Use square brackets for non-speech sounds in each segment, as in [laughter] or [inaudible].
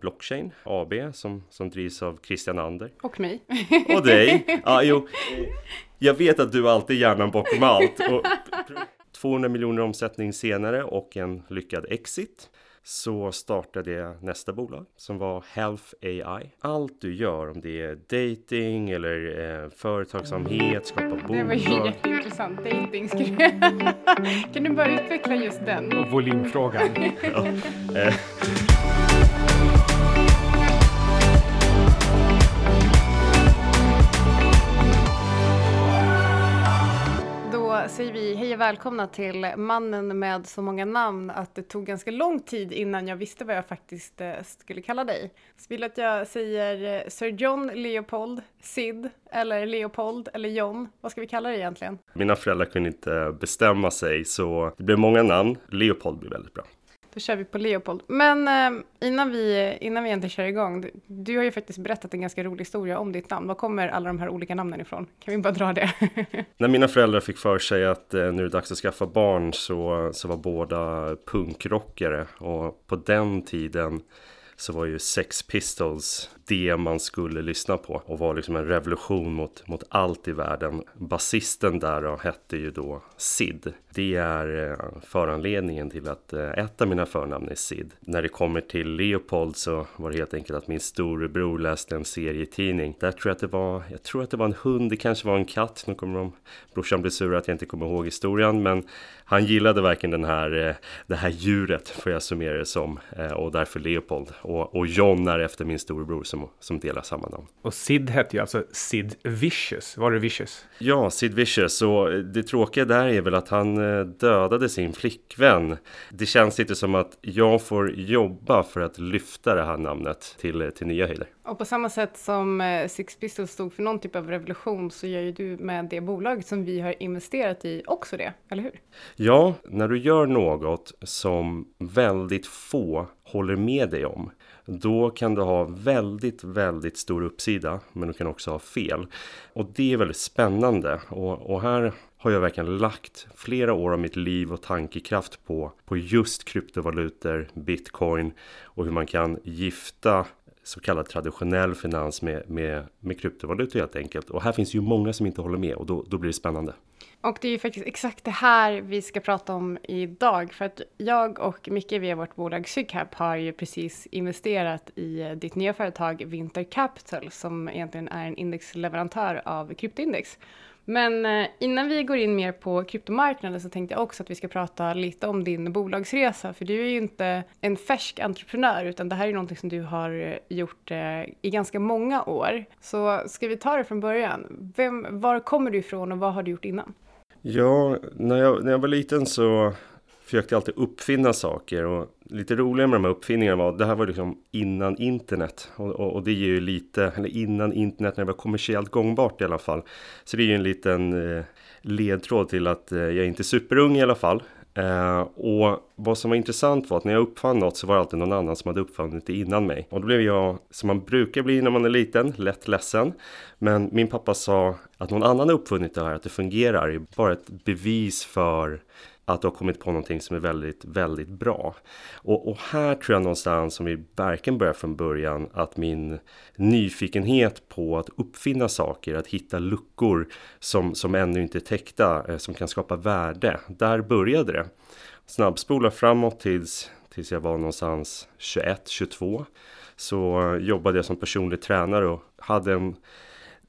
Blockchain AB som, som drivs av Christian Ander. Och mig. [laughs] Och dig! Ja, jo. Jag vet att du alltid är hjärnan bakom allt. Och 200 miljoner omsättning senare och en lyckad exit så startade jag nästa bolag som var Health AI. Allt du gör om det är dating eller eh, företagsamhet, skapa bolag. Det var ju jätteintressant. Dating [laughs] Kan du bara utveckla just den? Och volymfrågan. [laughs] ja. eh. Säger vi hej och välkomna till mannen med så många namn att det tog ganska lång tid innan jag visste vad jag faktiskt eh, skulle kalla dig. Så vill att jag säger eh, Sir John Leopold, Sid eller Leopold eller John. Vad ska vi kalla dig egentligen? Mina föräldrar kunde inte bestämma sig så det blev många namn. Leopold blir väldigt bra. Då kör vi på Leopold. Men eh, innan, vi, innan vi egentligen kör igång, du, du, har ju faktiskt berättat en ganska rolig historia om ditt namn. Var kommer alla de här olika namnen ifrån? Kan vi bara dra det? [laughs] När mina föräldrar fick för sig att eh, nu är det dags att skaffa barn så, så var båda punkrockare och på den tiden så var ju Sex Pistols det man skulle lyssna på och var liksom en revolution mot, mot allt i världen. Basisten där då hette ju då Sid. Det är eh, föranledningen till att eh, ett av mina förnamn är Sid. När det kommer till Leopold så var det helt enkelt att min storebror läste en serietidning. Där tror jag att det var, jag tror att det var en hund, det kanske var en katt. Nu kommer de, brorsan bli sur att jag inte kommer ihåg historien. Men han gillade verkligen den här, eh, det här djuret får jag summera det som. Och därför Leopold. Och, och John är efter min storebror som som, delar samma namn. Och Sid hette ju alltså Sid Vicious. Var det Vicious? Ja, Sid Vicious. Och det tråkiga där är väl att han dödade sin flickvän. Det känns lite som att jag får jobba för att lyfta det här namnet till, eh, till nya höjder. Och på samma sätt som eh, Six Pistols stod för någon typ av revolution så gör ju du med det bolaget som vi har investerat i också det, eller hur? Ja, när du gör något som väldigt få håller med dig om då kan du ha väldigt, väldigt stor uppsida, men du kan också ha fel. Och det är väldigt spännande. Och, och här har jag verkligen lagt flera år av mitt liv och tankekraft på, på just kryptovalutor, bitcoin och hur man kan gifta så kallad traditionell finans med, med, med kryptovalutor helt enkelt. Och här finns ju många som inte håller med och då, då blir det spännande. Och det är ju faktiskt exakt det här vi ska prata om idag. För att jag och Micke via vårt bolag Sygcap har ju precis investerat i ditt nya företag Winter Capital som egentligen är en indexleverantör av kryptoindex. Men eh, innan vi går in mer på kryptomarknaden så tänkte jag också att vi ska prata lite om din bolagsresa. För du är ju inte en färsk entreprenör utan det här är någonting som du har eh, gjort eh, i ganska många år. Så ska vi ta det från början? Vem, var kommer du ifrån och vad har du gjort innan? Ja, när jag, när jag var liten så försökte alltid uppfinna saker och lite roligare med de här uppfinningarna var det här var liksom innan internet och, och, och, det ger ju lite, eller innan internet när det var kommersiellt gångbart i alla fall. Så det är ju en liten eh, ledtråd till att eh, jag är inte superung i alla fall. Uh, och vad som var intressant var att när jag uppfann något så var det alltid någon annan som hade uppfunnit det innan mig. Och då blev jag, som man brukar bli när man är liten, lätt ledsen. Men min pappa sa att någon annan har uppfunnit det här, att det fungerar, är bara ett bevis för att du har kommit på någonting som är väldigt, väldigt bra. Och, och, här tror jag någonstans som vi verkligen börjar från början att min nyfikenhet på att uppfinna saker, att hitta luckor som, som ännu inte är täckta, eh, som kan skapa värde. Där började det. Snabbspola framåt tills, tills jag var någonstans 21, 22 så eh, jobbade jag som personlig tränare och hade en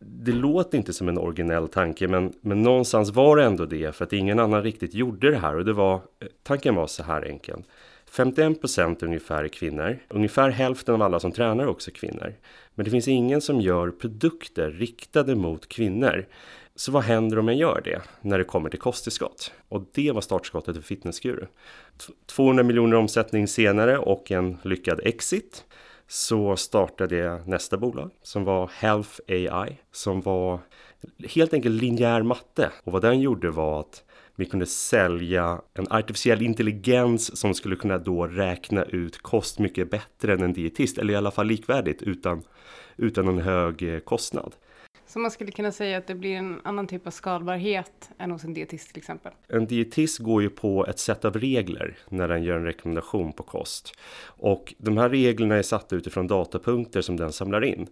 det låter inte som en originell tanke men, men någonstans var det ändå det för att ingen annan riktigt gjorde det här och det var eh, tanken var så här enkel. 51% ungefär är kvinnor. Ungefär hälften av alla som tränar är också kvinnor. Men det finns ingen som gör produkter riktade mot kvinnor. Så vad händer om jag gör det när det kommer till kosttillskott? Och det var startskottet för Fitnessguru. 200 miljoner omsättning senare och en lyckad exit så startade jag nästa bolag som var Health AI som var helt enkelt linjär matte och vad den gjorde var att vi kunde sälja en artificiell intelligens som skulle kunna då räkna ut kost mycket bättre än en dietist eller i alla fall likvärdigt utan, utan en hög eh, kostnad. Så man skulle kunna säga att det blir en annan typ av skalbarhet än hos en dietist till exempel? En dietist går ju på ett sätt av regler när den gör en rekommendation på kost. Och de här reglerna är satta utifrån datapunkter som den samlar in.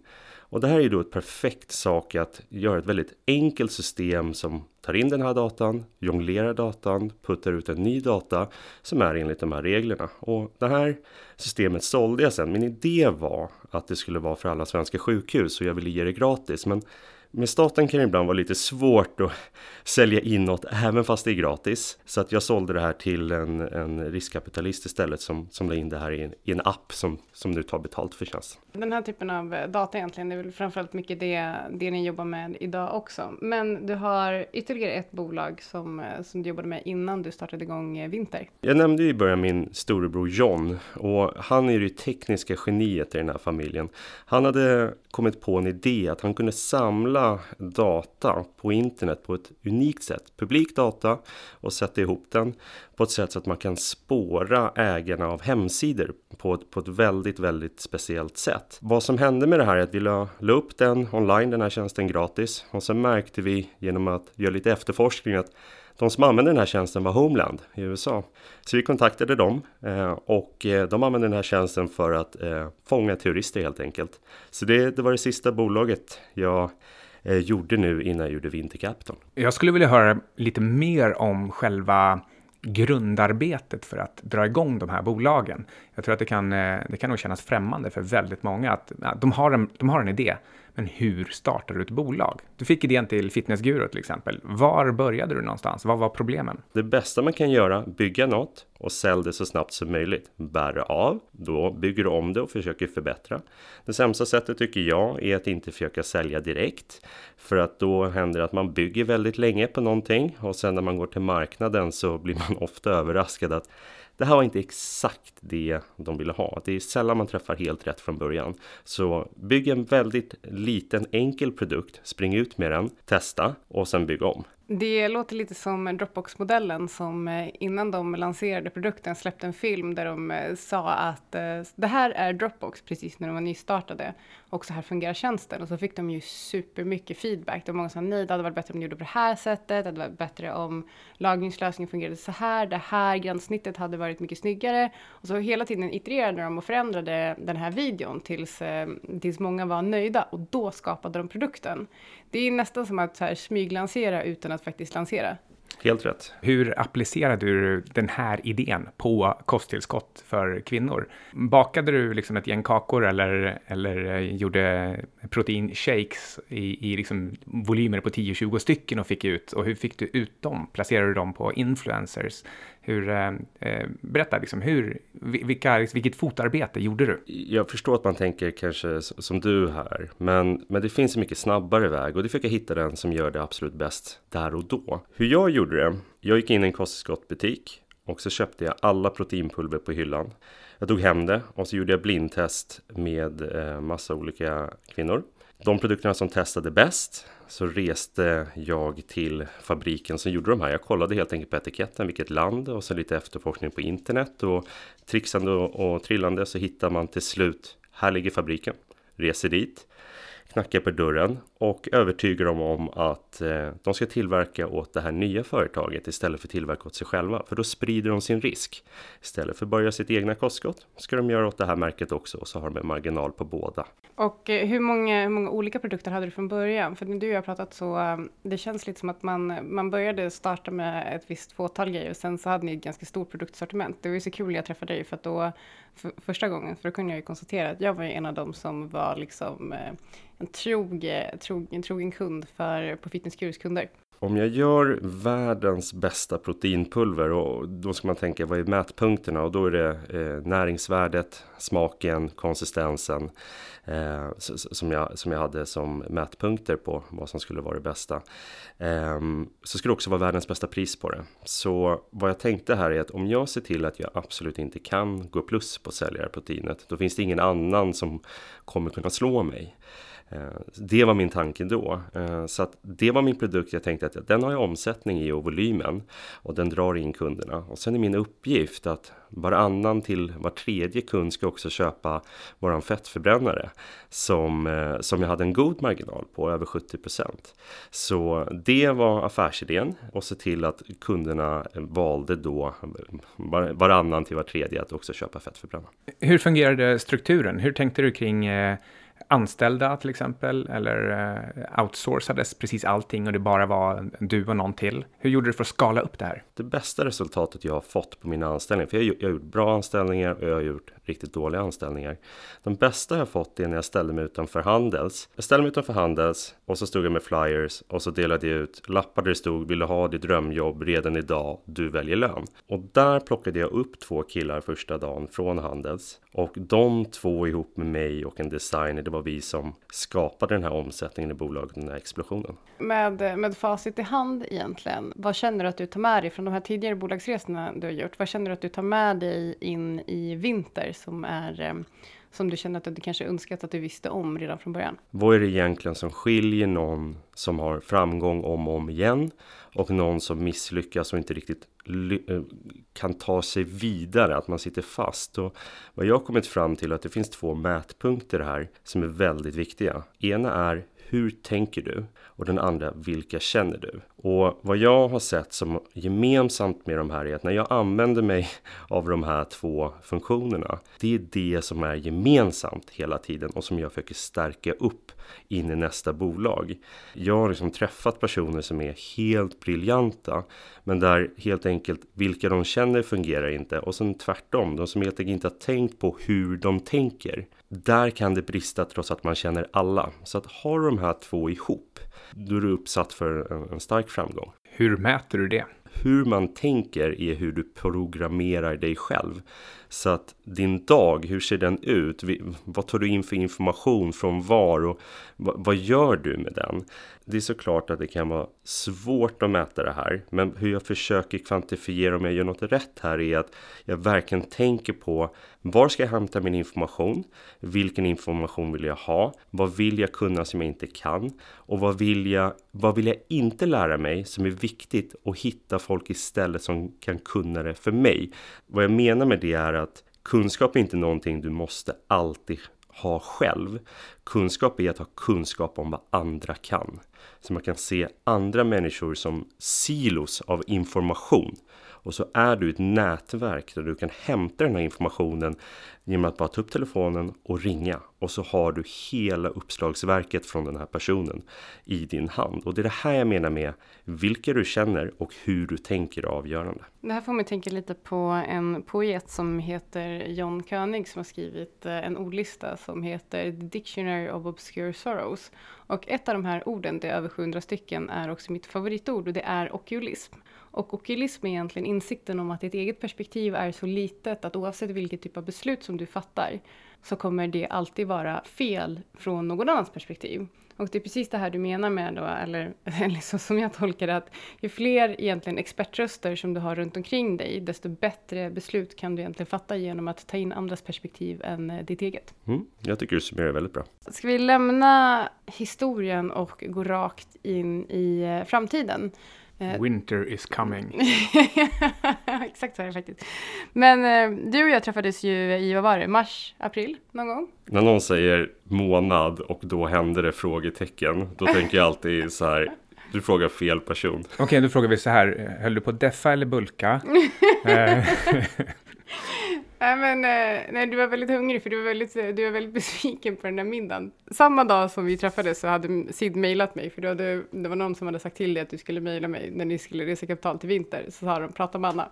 Och det här är ju då ett perfekt sak att göra ett väldigt enkelt system som tar in den här datan, jonglerar datan, puttar ut en ny data som är enligt de här reglerna. Och det här systemet sålde jag sen. Min idé var att det skulle vara för alla svenska sjukhus och jag ville ge det gratis. Men med staten kan det ibland vara lite svårt att sälja in något även fast det är gratis. Så att jag sålde det här till en, en riskkapitalist istället som, som la in det här i en, i en app som, som nu tar betalt för tjänsten. Den här typen av data egentligen, det är väl framförallt mycket det, det ni jobbar med idag också. Men du har ytterligare ett bolag som, som du jobbade med innan du startade igång Vinter. Jag nämnde i början min storebror John och han är ju det tekniska geniet i den här familjen. Han hade kommit på en idé att han kunde samla data på internet på ett unikt sätt. Publik data och sätta ihop den på ett sätt så att man kan spåra ägarna av hemsidor på ett, på ett väldigt, väldigt speciellt sätt. Vad som hände med det här är att vi la, la upp den online, den här tjänsten gratis och sen märkte vi genom att göra lite efterforskning att de som använde den här tjänsten var Homeland i USA. Så vi kontaktade dem eh, och eh, de använde den här tjänsten för att eh, fånga turister helt enkelt. Så det, det var det sista bolaget jag Eh, gjorde nu innan jag gjorde Vintercapton. Jag skulle vilja höra lite mer om själva grundarbetet för att dra igång de här bolagen. Jag tror att det kan, eh, det kan nog kännas främmande för väldigt många att ja, de, har en, de har en idé, men hur startar du ett bolag? Du fick idén till Fitnessguru till exempel. Var började du någonstans? Vad var problemen? Det bästa man kan göra, bygga något och sälj det så snabbt som möjligt. Bär av, då bygger du om det och försöker förbättra. Det sämsta sättet tycker jag är att inte försöka sälja direkt. För att då händer det att man bygger väldigt länge på någonting och sen när man går till marknaden så blir man [laughs] ofta överraskad att det här var inte exakt det de ville ha. Det är sällan man träffar helt rätt från början. Så bygg en väldigt liten enkel produkt, spring ut med den, testa och sen bygg om. Det låter lite som Dropbox-modellen som eh, innan de lanserade produkten släppte en film där de eh, sa att eh, det här är Dropbox precis när de var nystartade och så här fungerar tjänsten och så fick de ju supermycket feedback. Det var många som sa nej, det hade varit bättre om de gjorde på det här sättet, det hade varit bättre om lagringslösningen fungerade så här, det här gränssnittet hade varit mycket snyggare och så hela tiden itererade de och förändrade den här videon tills, tills många var nöjda och då skapade de produkten. Det är nästan som att så här, smyglansera utan att faktiskt lansera. Helt rätt. Hur applicerade du den här idén på kosttillskott för kvinnor? Bakade du liksom ett gäng kakor eller, eller gjorde proteinshakes i, i liksom volymer på 10-20 stycken och fick ut? Och hur fick du ut dem? Placerade du dem på influencers? Hur, eh, eh, berätta, liksom, hur, vilka, vilket fotarbete gjorde du? Jag förstår att man tänker kanske som du här, men, men det finns en mycket snabbare väg och det fick jag hitta den som gör det absolut bäst där och då. Hur jag gjorde det? Jag gick in i en kosttillskottbutik och så köpte jag alla proteinpulver på hyllan. Jag tog hem det och så gjorde jag blindtest med eh, massa olika kvinnor. De produkterna som testade bäst så reste jag till fabriken som gjorde de här. Jag kollade helt enkelt på etiketten vilket land och sen lite efterforskning på internet och trixande och, och trillande så hittar man till slut, här ligger fabriken. Reser dit, knackar på dörren och övertygar dem om att eh, de ska tillverka åt det här nya företaget istället för tillverka åt sig själva. För då sprider de sin risk. Istället för att börja sitt egna kostskott ska de göra åt det här märket också och så har de en marginal på båda. Och eh, hur många, hur många olika produkter hade du från början? För när du och jag har pratat så eh, det känns lite som att man, man började starta med ett visst fåtal grejer och sen så hade ni ett ganska stort produktsortiment. Det var ju så kul när jag träffade dig för att då för, första gången, för då kunde jag ju konstatera att jag var en av dem som var liksom eh, en trog, eh, trog, trogen kund för på Fitness kunder. Om jag gör världens bästa proteinpulver och då ska man tänka vad är mätpunkterna och då är det eh, näringsvärdet, smaken, konsistensen eh, som, jag, som jag hade som mätpunkter på vad som skulle vara det bästa. Eh, så skulle det också vara världens bästa pris på det. Så vad jag tänkte här är att om jag ser till att jag absolut inte kan gå plus på säljarproteinet då finns det ingen annan som kommer kunna slå mig. Eh, det var min tanke då. Eh, så att det var min produkt. Jag tänkte att den har jag omsättning i och volymen och den drar in kunderna. Och sen är min uppgift att varannan till var tredje kund ska också köpa våran fettförbrännare som, eh, som jag hade en god marginal på, över 70% Så det var affärsidén och se till att kunderna valde då varannan till var tredje att också köpa fettförbrännare. Hur fungerade strukturen? Hur tänkte du kring eh, anställda till exempel, eller eh, outsourcades precis allting och det bara var du och någon till. Hur gjorde du för att skala upp det här? Det bästa resultatet jag har fått på mina anställningar, för jag, jag har gjort bra anställningar och jag har gjort riktigt dåliga anställningar. De bästa jag har fått är när jag ställde mig utanför Handels. Jag ställde mig utanför Handels och så stod jag med flyers och så delade jag ut lappar där det stod Vill du ha ditt drömjobb redan idag? Du väljer lön. Och där plockade jag upp två killar första dagen från Handels och de två ihop med mig och en designer, det var vi som skapade den här omsättningen i bolaget, den här explosionen. Med, med facit i hand egentligen, vad känner du att du tar med dig från de här tidigare bolagsresorna du har gjort? Vad känner du att du tar med dig in i vinter som är eh, som du känner att du kanske önskat att du visste om redan från början? Vad är det egentligen som skiljer någon som har framgång om och om igen och någon som misslyckas och inte riktigt eh, kan ta sig vidare, att man sitter fast. Och vad jag har kommit fram till är att det finns två mätpunkter här som är väldigt viktiga. Ena är hur tänker du? Och den andra, vilka känner du? Och vad jag har sett som gemensamt med de här är att när jag använder mig [laughs] av de här två funktionerna, det är det som är gemensamt hela tiden och som jag försöker stärka upp in i nästa bolag. Jag har liksom träffat personer som är helt briljanta, men där helt enkelt vilka de känner fungerar inte och sen tvärtom, de som helt enkelt inte har tänkt på hur de tänker. Där kan det brista trots att man känner alla. Så att ha de här två ihop, då är du uppsatt för en, en stark framgång. Hur mäter du det? Hur man tänker är hur du programmerar dig själv. Så att din dag, hur ser den ut? Vad tar du in för information från var och vad gör du med den? Det är såklart att det kan vara svårt att mäta det här, men hur jag försöker kvantifiera om jag gör något rätt här är att jag verkligen tänker på var ska jag hämta min information? Vilken information vill jag ha? Vad vill jag kunna som jag inte kan? Och vad vill jag, vad vill jag inte lära mig som är viktigt och hitta folk istället som kan kunna det för mig? Vad jag menar med det är att kunskap är inte någonting du måste alltid ha själv. Kunskap är att ha kunskap om vad andra kan. Så man kan se andra människor som silos av information. Och så är du ett nätverk där du kan hämta den här informationen genom att bara ta upp telefonen och ringa. Och så har du hela uppslagsverket från den här personen i din hand. Och det är det här jag menar med vilka du känner och hur du tänker avgörande. Det här får mig tänka lite på en poet som heter John König som har skrivit eh, en ordlista som heter The Dictionary of Obscure Sorrows. Och ett av de här orden, det är över 700 stycken, är också mitt favoritord och det är okulism. Och okulism är egentligen insikten om att ditt eget perspektiv är så litet att oavsett vilket typ av beslut som du fattar så kommer det alltid vara fel från någon annans perspektiv. Och det är precis det här du menar med då, eller [laughs] liksom som jag tolkar det, att ju fler egentligen expertröster som du har runt omkring dig, desto bättre beslut kan du egentligen fatta genom att ta in andras perspektiv än eh, ditt eget. Mm, jag tycker du summerar väldigt bra. Ska vi lämna historien och gå rakt in i eh, framtiden? Eh, Winter is coming. [laughs] Exakt så är det faktiskt. Men eh, du och jag träffades ju i, vad var det, mars, april någon gång? När någon säger månad och då händer det frågetecken, då tänker jag alltid så här, du frågar fel person. Okej, okay, då frågar vi så här, höll du på att deffa eller bulka? [laughs] [laughs] [laughs] Nej, men, eh, nej, du var väldigt hungrig för du var väldigt, eh, du var väldigt [laughs] besviken på den där middagen. Samma dag som vi träffades så hade Sid mejlat mig, för hade, det var någon som hade sagt till dig att du skulle mejla mig när ni skulle resa kapital till vinter. Så sa de, prata med Anna.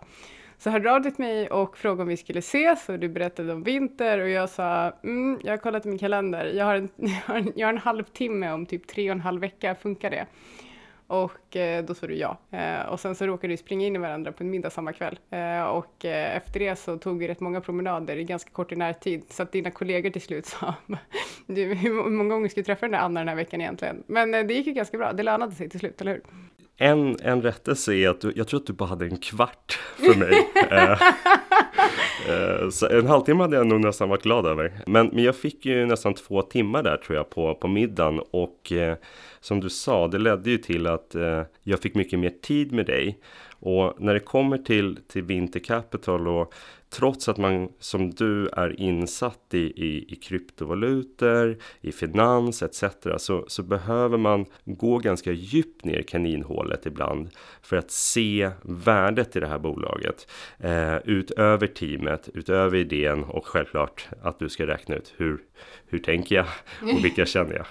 Så hörde av dig till mig och frågade om vi skulle ses och du berättade om vinter och jag sa, mm, jag har kollat i min kalender, jag har en, [laughs] jag har en, jag har en halvtimme om typ tre och en halv vecka, funkar det? Och eh, då sa du ja. Eh, och sen så råkade vi springa in i varandra på en middag samma kväll. Eh, och efter det så tog vi rätt många promenader i ganska kort i närtid. Så att dina kollegor till slut sa, [laughs] du, hur många gånger ska du träffa den där Anna den här veckan egentligen? Men det gick ju ganska bra, det lönade sig till slut, eller hur? En, en rättelse är att du, jag tror att du bara hade en kvart för mig. [laughs] [laughs] Eh, så en halvtimme hade jag nog nästan varit glad över. Men, men jag fick ju nästan två timmar där tror jag på, på middagen. Och eh, som du sa, det ledde ju till att eh, jag fick mycket mer tid med dig. Och när det kommer till, till Winter Capital och trots att man som du är insatt i, i, i kryptovalutor, i finans etc. Så, så behöver man gå ganska djupt ner i kaninhålet ibland för att se värdet i det här bolaget. Eh, utöver teamet, utöver idén och självklart att du ska räkna ut hur, hur tänker jag och vilka känner jag.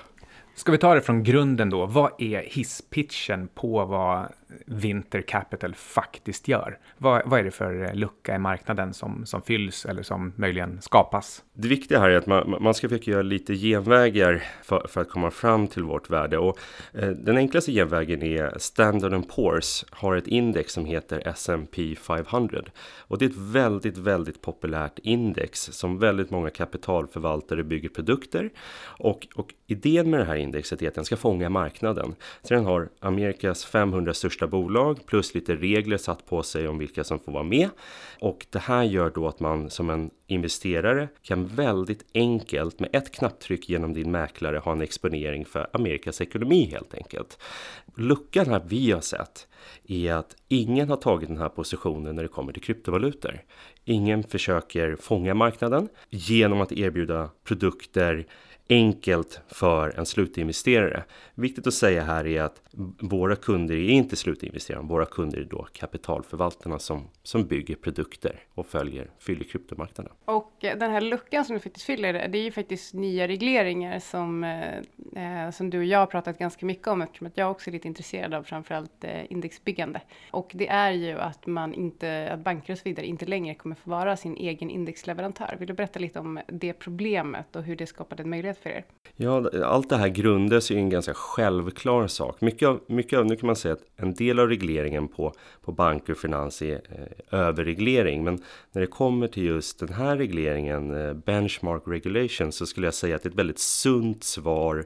Ska vi ta det från grunden då? Vad är hisspitchen på vad Winter Capital faktiskt gör? Vad, vad är det för lucka i marknaden som, som fylls eller som möjligen skapas? Det viktiga här är att man, man ska försöka göra lite genvägar för, för att komma fram till vårt värde. Och, eh, den enklaste genvägen är Standard Poor's har ett index som heter S&P 500. Och det är ett väldigt, väldigt populärt index som väldigt många kapitalförvaltare bygger produkter. Och, och idén med det här indexet är att den ska fånga marknaden. Så den har Amerikas 500 största största bolag plus lite regler satt på sig om vilka som får vara med. Och det här gör då att man som en investerare kan väldigt enkelt med ett knapptryck genom din mäklare ha en exponering för Amerikas ekonomi helt enkelt. Luckan här vi har sett är att ingen har tagit den här positionen när det kommer till kryptovalutor. Ingen försöker fånga marknaden genom att erbjuda produkter enkelt för en slutinvesterare. Viktigt att säga här är att våra kunder är inte slutinvesterare, våra kunder är då kapitalförvaltarna som, som bygger produkter och följer, fyller kryptomarknaden. Och den här luckan som du faktiskt fyller, det är ju faktiskt nya regleringar som, eh, eh, som du och jag har pratat ganska mycket om eftersom att jag också är lite intresserad av framförallt eh, indexbyggande. Och det är ju att man inte, att banker och så vidare inte längre kommer få vara sin egen indexleverantör. Vill du berätta lite om det problemet och hur det skapade en möjlighet för er? Ja, allt det här grundas i en ganska självklar sak. Mycket av, mycket av, nu kan man säga att en del av regleringen på, på banker och finans är eh, överreglering. Men när det kommer till just den här regleringen, eh, benchmark regulation, så skulle jag säga att det är ett väldigt sunt svar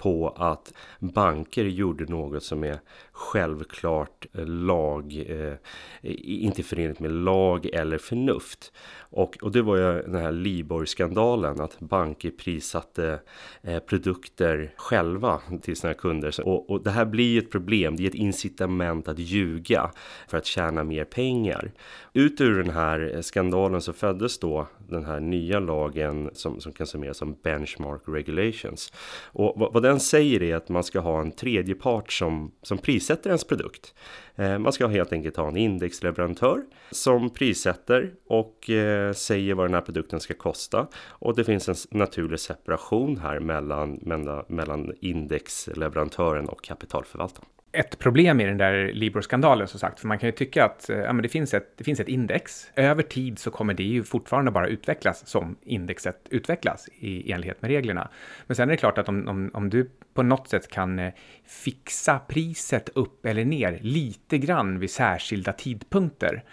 på att banker gjorde något som är självklart eh, lag, eh, inte förenligt med lag eller förnuft. Och, och det var ju den här Libor-skandalen, att banker prissatte eh, produkter själva till sina kunder. Och, och det här blir ju ett problem, det är ett incitament att ljuga för att tjäna mer pengar. Ut ur den här skandalen så föddes då den här nya lagen som, som kan summeras som Benchmark Regulations. Och vad, vad den säger är att man ska ha en tredje part som, som prissätter ens produkt. Eh, man ska helt enkelt ha en indexleverantör som prissätter och eh, säger vad den här produkten ska kosta. Och det finns en naturlig separation här mellan, mellan, mellan indexleverantören och kapitalförvaltaren ett problem i den där Libor-skandalen som sagt, för man kan ju tycka att eh, ja, men det, finns ett, det finns ett index. Över tid så kommer det ju fortfarande bara utvecklas som indexet utvecklas i enlighet med reglerna. Men sen är det klart att om, om, om du på något sätt kan eh, fixa priset upp eller ner lite grann vid särskilda tidpunkter,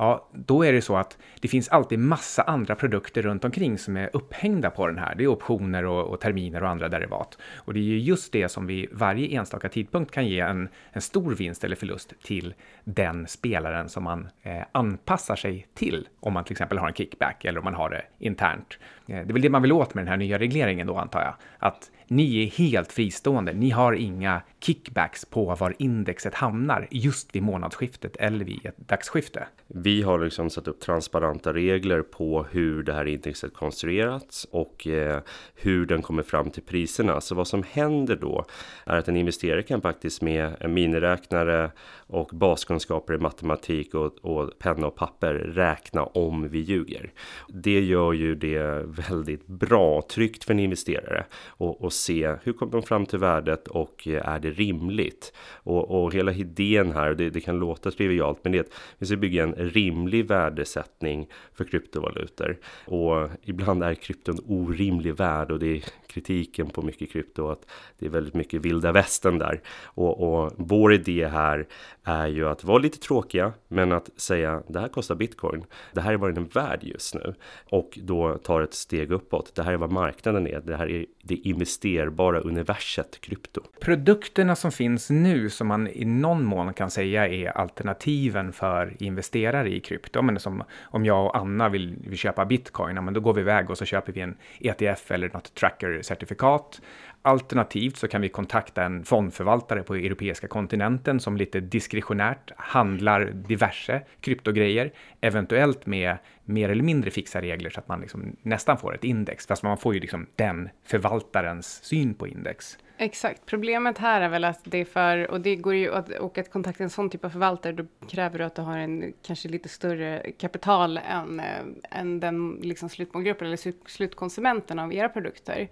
ja, då är det så att det finns alltid massa andra produkter runt omkring som är upphängda på den här. Det är optioner och, och terminer och andra derivat. Och det är ju just det som vid varje enstaka tidpunkt kan ge en, en stor vinst eller förlust till den spelaren som man eh, anpassar sig till. Om man till exempel har en kickback eller om man har det internt. Eh, det är väl det man vill åt med den här nya regleringen då antar jag. Att ni är helt fristående. Ni har inga kickbacks på var indexet hamnar just vid månadsskiftet eller vid ett dagsskifte. Vi har liksom satt upp transparenta regler på hur det här indexet konstruerats och eh, hur den kommer fram till priserna. Så vad som händer då är att en investerare kan faktiskt med en miniräknare och baskunskaper i matematik och, och penna och papper räkna om vi ljuger. Det gör ju det väldigt bra, tryggt för en investerare och, och se hur kommer de fram till värdet och eh, är det rimligt? Och, och hela idén här, det, det kan låta trivialt, men det är att vi ska bygga en rimlig värdesättning för kryptovalutor. Och ibland är krypton orimlig värd och det är kritiken på mycket krypto att det är väldigt mycket vilda västern där. Och, och vår idé här är ju att vara lite tråkiga, men att säga det här kostar bitcoin. Det här är vad den är värd just nu och då tar ett steg uppåt. Det här är vad marknaden är. Det här är det investerbara universet krypto. Produkterna som finns nu som man i någon mån kan säga är alternativen för investerare i krypto. Men som om jag och Anna vill, vill köpa bitcoin, men då går vi iväg och så köper vi en ETF eller något tracker-certifikat. Alternativt så kan vi kontakta en fondförvaltare på europeiska kontinenten som lite diskretionärt handlar diverse kryptogrejer, eventuellt med mer eller mindre fixa regler så att man liksom nästan får ett index, fast man får ju liksom den förvaltarens syn på index. Exakt. Problemet här är väl att det är för, och det går ju att, och att kontakta en sån typ av förvaltare, då kräver du att du har en kanske lite större kapital än, eh, än den liksom slutmålgruppen eller slutkonsumenten av era produkter.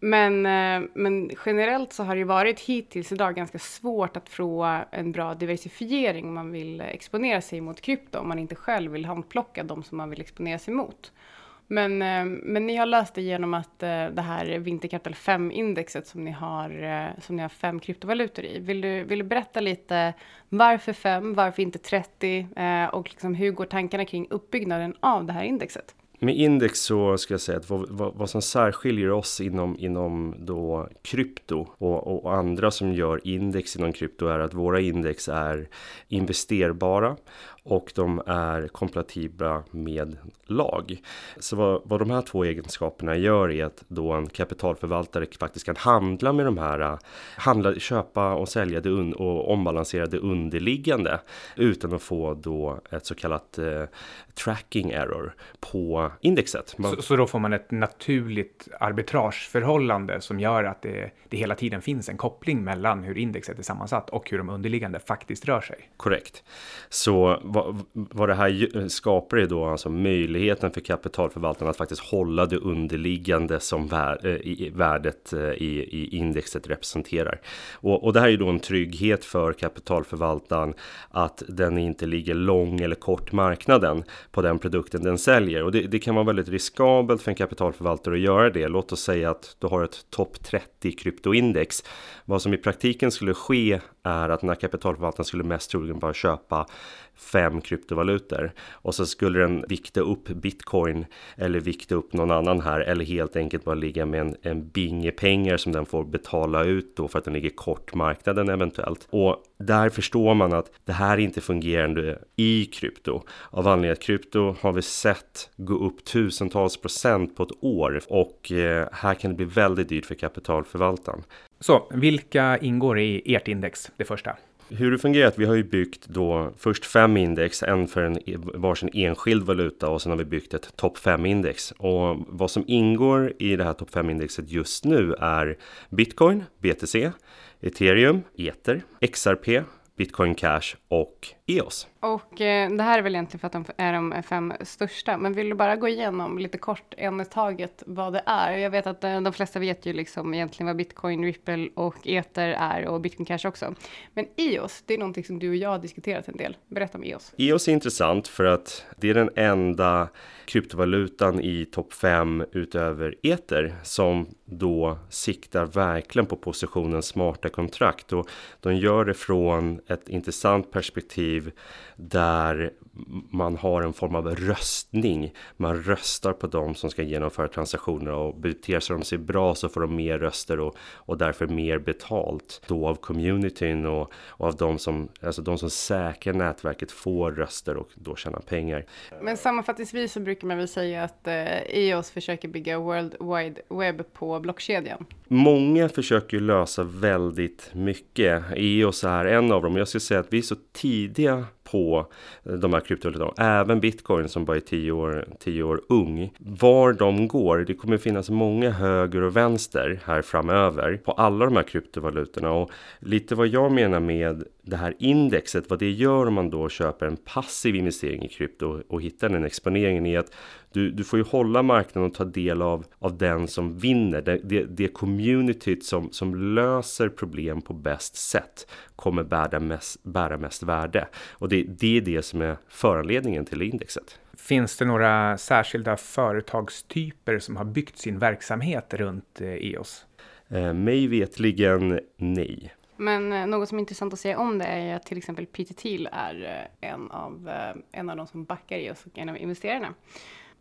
Men, eh, men generellt så har det ju varit hittills idag ganska svårt att få en bra diversifiering om man vill exponera sig mot krypto, om man inte själv vill handplocka de som man vill exponera sig mot. Men, eh, men ni har löst det genom att eh, det här Vinterkapital 5-indexet som ni har, som ni har fem kryptovalutor i. Vill du, vill du berätta lite varför fem, varför inte 30 och liksom hur går tankarna kring uppbyggnaden av det här indexet? Med index så ska jag säga att vad, vad, vad som särskiljer oss inom, inom då krypto och, och, andra som gör index inom krypto är att våra index är investerbara och de är kompatibla med lag. Så vad, vad de här två egenskaperna gör är att då en kapitalförvaltare faktiskt kan handla med de här, handla, köpa och sälja det un, och ombalansera det underliggande utan att få då ett så kallat eh, tracking error på indexet. Man... Så, så, då får man ett naturligt arbitrageförhållande som gör att det, det hela tiden finns en koppling mellan hur indexet är sammansatt och hur de underliggande faktiskt rör sig. Korrekt. Så vad, vad det här eh, skapar är då alltså möjligheten för kapitalförvaltarna att faktiskt hålla det underliggande som vär, eh, i, värdet eh, i, i indexet representerar. Och, och det här är då en trygghet för kapitalförvaltaren att den inte ligger lång eller kort marknaden på den produkten den säljer. Och det, det kan vara väldigt riskabelt för en kapitalförvaltare att göra det. Låt oss säga att du har ett topp 30 kryptoindex. Vad som i praktiken skulle ske är att när kapitalförvaltaren skulle mest troligen bara köpa fem kryptovalutor och så skulle den vikta upp bitcoin eller vikta upp någon annan här eller helt enkelt bara ligga med en, en binge pengar som den får betala ut då för att den ligger kort marknaden eventuellt. Och där förstår man att det här är inte fungerande i krypto. Av anledning att krypto har vi sett gå upp tusentals procent på ett år och eh, här kan det bli väldigt dyrt för kapitalförvaltaren. Så vilka ingår i ert index, det första? Hur det fungerar är att vi har ju byggt då först fem index, en för en e- varsin enskild valuta och sen har vi byggt ett topp 5 index. Och vad som ingår i det här topp 5 indexet just nu är Bitcoin, BTC, Ethereum, Ether, XRP, Bitcoin Cash och EOS. Och eh, det här är väl egentligen för att de är de fem största. Men vill du bara gå igenom lite kort en i taget vad det är? Jag vet att eh, de flesta vet ju liksom egentligen vad Bitcoin, Ripple och Ether är och Bitcoin Cash också. Men EOS, det är någonting som du och jag har diskuterat en del. Berätta om EOS. EOS är intressant för att det är den enda kryptovalutan i topp 5 utöver Ether som då siktar verkligen på positionen smarta kontrakt och de gör det från ett intressant perspektiv där man har en form av röstning. Man röstar på de som ska genomföra transaktioner och beter sig de sig bra så får de mer röster och, och därför mer betalt då av communityn och, och av de som, alltså de som säkrar nätverket får röster och då tjänar pengar. Men sammanfattningsvis så brukar man väl säga att eh, EOS försöker bygga World Wide Web på blockkedjan. Många försöker lösa väldigt mycket. EOS är en av dem. Jag skulle säga att vi är så tidiga på de här kryptovalutorna. Även bitcoin som bara är 10 år, 10 år ung. Var de går, det kommer finnas många höger och vänster här framöver på alla de här kryptovalutorna. Och lite vad jag menar med det här indexet, vad det gör om man då köper en passiv investering i krypto och hittar den exponeringen är att du, du får ju hålla marknaden och ta del av, av den som vinner. Det, det, det communityt som, som löser problem på bäst sätt kommer bära mest, bära mest värde. Och det, det är det som är föranledningen till indexet. Finns det några särskilda företagstyper som har byggt sin verksamhet runt EOS? Eh, e eh, mig vetligen nej. Men eh, något som är intressant att säga om det är att till exempel Peter Thiel är eh, en av, en av de som backar EOS och en av investerarna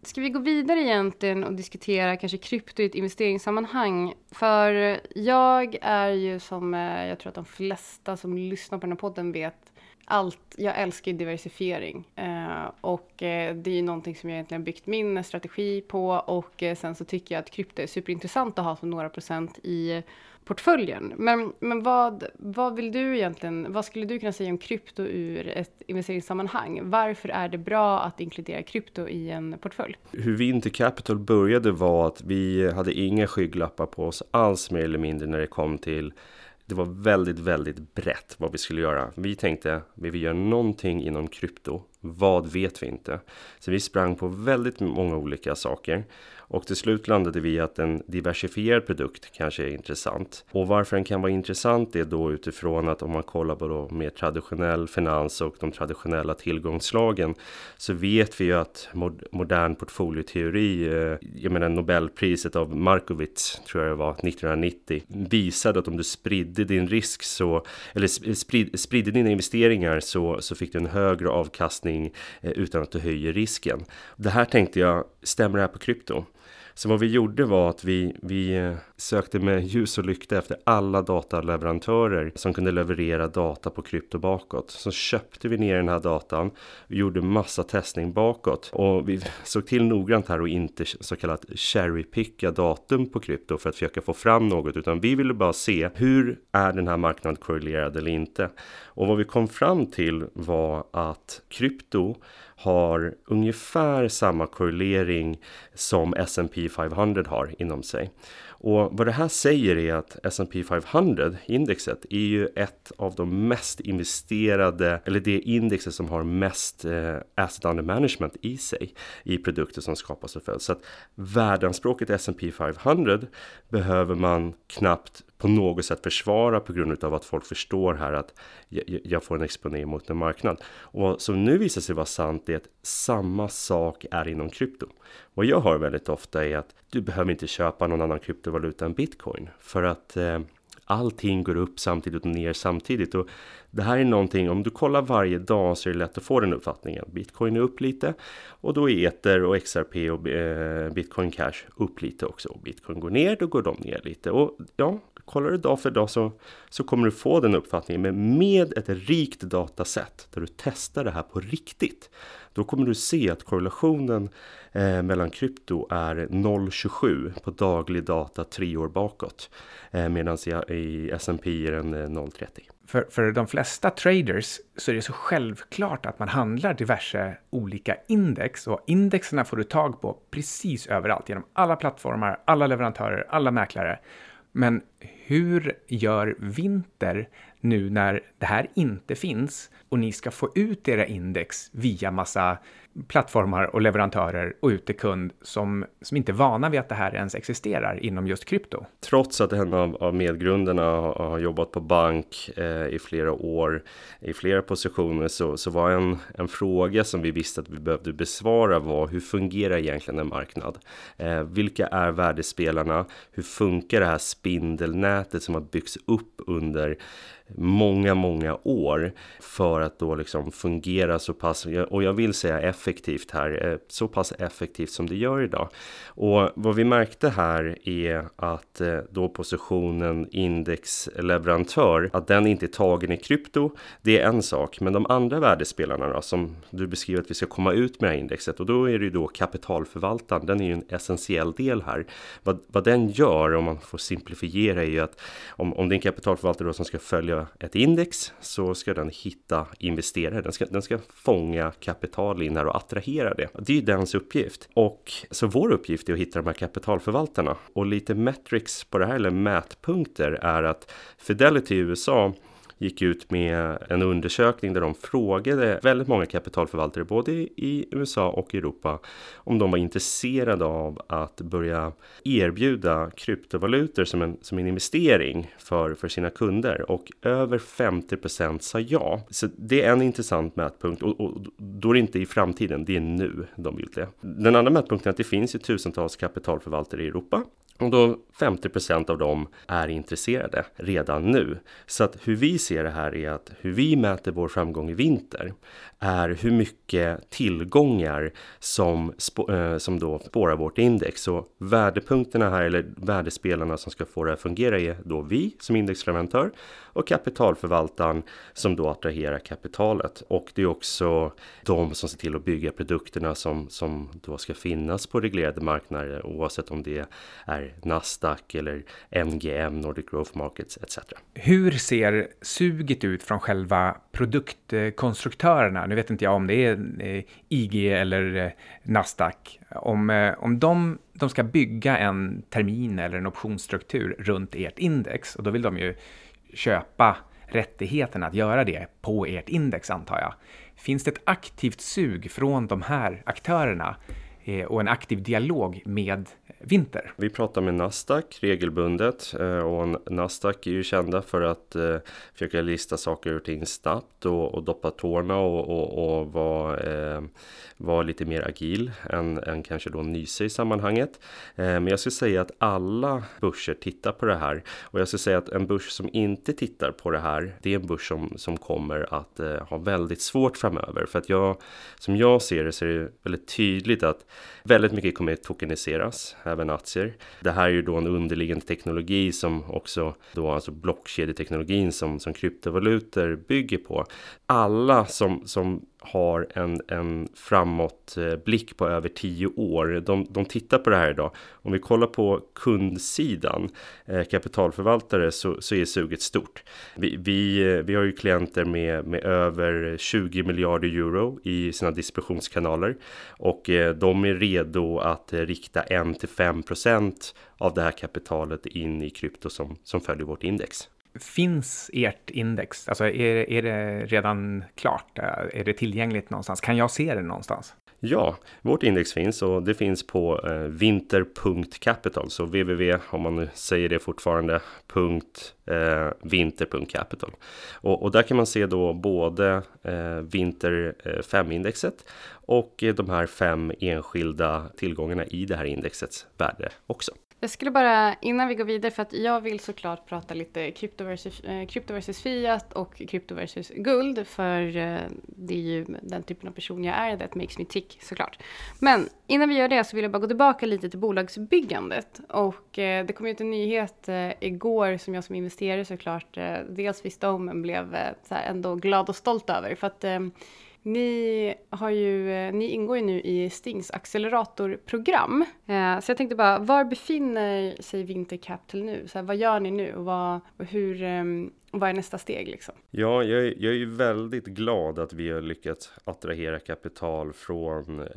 ska vi gå vidare egentligen och diskutera kanske krypto i ett investeringssammanhang? För jag är ju som eh, jag tror att de flesta som lyssnar på den här podden vet allt, jag älskar diversifiering eh, och eh, det är ju någonting som jag egentligen byggt min strategi på och eh, sen så tycker jag att krypto är superintressant att ha som några procent i portföljen. Men, men vad, vad vill du egentligen, vad skulle du kunna säga om krypto ur ett investeringssammanhang? Varför är det bra att inkludera krypto i en portfölj? Hur Winter Capital började var att vi hade inga skygglappar på oss alls mer eller mindre när det kom till det var väldigt, väldigt brett vad vi skulle göra. Vi tänkte, vi vill göra någonting inom krypto. Vad vet vi inte? Så vi sprang på väldigt många olika saker. Och till slut landade vi att en diversifierad produkt kanske är intressant. Och varför den kan vara intressant är då utifrån att om man kollar på då mer traditionell finans och de traditionella tillgångsslagen så vet vi ju att modern portfolioteori, eh, jag menar Nobelpriset av Markowitz tror jag det var 1990, visade att om du spridde din risk så, eller sprid, spridde dina investeringar så, så fick du en högre avkastning eh, utan att du höjer risken. Det här tänkte jag, stämmer det här på krypto? Så vad vi gjorde var att vi, vi eh, sökte med ljus och lykta efter alla dataleverantörer som kunde leverera data på krypto bakåt. Så köpte vi ner den här datan och gjorde massa testning bakåt. Och vi [laughs] såg till noggrant här och inte så kallat cherrypicka datum på krypto för att försöka få fram något. Utan vi ville bara se hur är den här marknaden korrelerad eller inte. Och vad vi kom fram till var att krypto har ungefär samma korrelering som S&P 500 har inom sig. Och vad det här säger är att S&P 500 indexet är ju ett av de mest investerade, eller det indexet som har mest eh, asset under management i sig i produkter som skapas och följs. Så att värdeanspråket S&P 500 behöver man knappt på något sätt försvara på grund av att folk förstår här att jag får en exponering mot en marknad. Och vad som nu visar sig vara sant är att samma sak är inom krypto. Vad jag hör väldigt ofta är att du behöver inte köpa någon annan kryptovaluta än bitcoin för att eh, allting går upp samtidigt och ner samtidigt. Och det här är någonting, om du kollar varje dag så är det lätt att få den uppfattningen. Bitcoin är upp lite och då är Ether och XRP och eh, Bitcoin Cash upp lite också. Och Bitcoin går ner, då går de ner lite. Och ja, kollar du dag för dag så, så kommer du få den uppfattningen. Men med ett rikt datasätt där du testar det här på riktigt. Då kommer du se att korrelationen eh, mellan krypto är 0,27 på daglig data tre år bakåt. Eh, Medan i, S&P är den eh, 0,30. För, för de flesta traders så är det så självklart att man handlar diverse olika index och indexerna får du tag på precis överallt genom alla plattformar, alla leverantörer, alla mäklare. Men hur gör Vinter nu när det här inte finns och ni ska få ut era index via massa plattformar och leverantörer och ut till kund som, som inte är vana vid att det här ens existerar inom just krypto. Trots att en av, av medgrunderna har, har jobbat på bank eh, i flera år i flera positioner så, så var en, en fråga som vi visste att vi behövde besvara var hur fungerar egentligen en marknad? Eh, vilka är värdespelarna? Hur funkar det här spindelnätet som har byggts upp under många, många år för att då liksom fungera så pass, och jag vill säga effektivt här, eh, så pass effektivt som det gör idag. Och vad vi märkte här är att eh, då positionen indexleverantör, att den inte är tagen i krypto, det är en sak. Men de andra värdespelarna då, som du beskriver att vi ska komma ut med det här indexet och då är det ju då kapitalförvaltaren, den är ju en essentiell del här. Vad, vad den gör, om man får simplifiera, är ju att om, om det är en kapitalförvaltare då som ska följa ett index så ska den hitta investerare. Den ska, den ska fånga kapital in här och attrahera det. Det är ju dens uppgift. Och så vår uppgift är att hitta de här kapitalförvaltarna. Och lite metrics på det här, eller mätpunkter, är att Fidelity i USA gick ut med en undersökning där de frågade väldigt många kapitalförvaltare både i USA och Europa om de var intresserade av att börja erbjuda kryptovalutor som en, som en investering för, för sina kunder och över 50% sa ja. Så det är en intressant mätpunkt och, och då är det inte i framtiden, det är nu de vill det. Den andra mätpunkten är att det finns ju tusentals kapitalförvaltare i Europa och då 50% av dem är intresserade redan nu. Så att hur vi ser det här är att hur vi mäter vår framgång i vinter är hur mycket tillgångar som, eh, som då spårar vårt index. Så värdepunkterna här, eller värdespelarna som ska få det att fungera är då vi som indexleverantör och kapitalförvaltaren som då attraherar kapitalet. Och det är också de som ser till att bygga produkterna som, som då ska finnas på reglerade marknader oavsett om det är Nasdaq eller NGM, Nordic Growth Markets etc. Hur ser suget ut från själva produktkonstruktörerna? Nu vet inte jag om det är eh, IG eller eh, Nasdaq. Om, eh, om de, de ska bygga en termin eller en optionsstruktur runt ert index och då vill de ju köpa rättigheten att göra det på ert index antar jag. Finns det ett aktivt sug från de här aktörerna Eh, och en aktiv dialog med Vinter? Vi pratar med Nasdaq regelbundet eh, och Nasdaq är ju kända för att eh, försöka lista saker och ting snabbt och, och doppa tårna och, och, och vara var lite mer agil än, än kanske då Nyse i sammanhanget. Eh, men jag skulle säga att alla börser tittar på det här och jag skulle säga att en börs som inte tittar på det här, det är en börs som, som kommer att eh, ha väldigt svårt framöver. För att jag, som jag ser det så är det väldigt tydligt att väldigt mycket kommer att tokeniseras, även aktier. Det här är ju då en underliggande teknologi som också då alltså blockkedjeteknologin som, som kryptovalutor bygger på. Alla som, som har en, en framåtblick eh, på över tio år. De, de tittar på det här idag. Om vi kollar på kundsidan, eh, kapitalförvaltare, så, så är suget stort. Vi, vi, eh, vi har ju klienter med, med över 20 miljarder euro i sina distributionskanaler och eh, de är redo att eh, rikta 1-5% av det här kapitalet in i krypto som, som följer vårt index. Finns ert index? Alltså är, är det redan klart? Är det tillgängligt någonstans? Kan jag se det någonstans? Ja, vårt index finns och det finns på eh, vinter.capital. Så www, om man nu säger det fortfarande, punkt, eh, vinter.capital. Och, och, där kan man se då både eh, vinter 5-indexet eh, och eh, de här fem enskilda tillgångarna i det här indexets värde också. Jag skulle bara, innan vi går vidare, för att jag vill såklart prata lite krypto versus, eh, krypto versus fiat och krypto versus guld, för eh, det är ju den typen av person jag är, that makes me tick såklart. Men innan vi gör det så vill jag bara gå tillbaka lite till bolagsbyggandet. Och eh, det kom ut en nyhet eh, igår som jag som investerare såklart eh, dels visste om, men blev eh, så här, ändå glad och stolt över. För att ni, har ju, eh, ni ingår ju nu i Stings acceleratorprogram. Eh, så jag tänkte bara, var befinner sig Winter till nu? Så här, vad gör ni nu och, vad, och hur, och vad är nästa steg? Liksom? Ja, jag, jag är ju väldigt glad att vi har lyckats attrahera kapital från eh,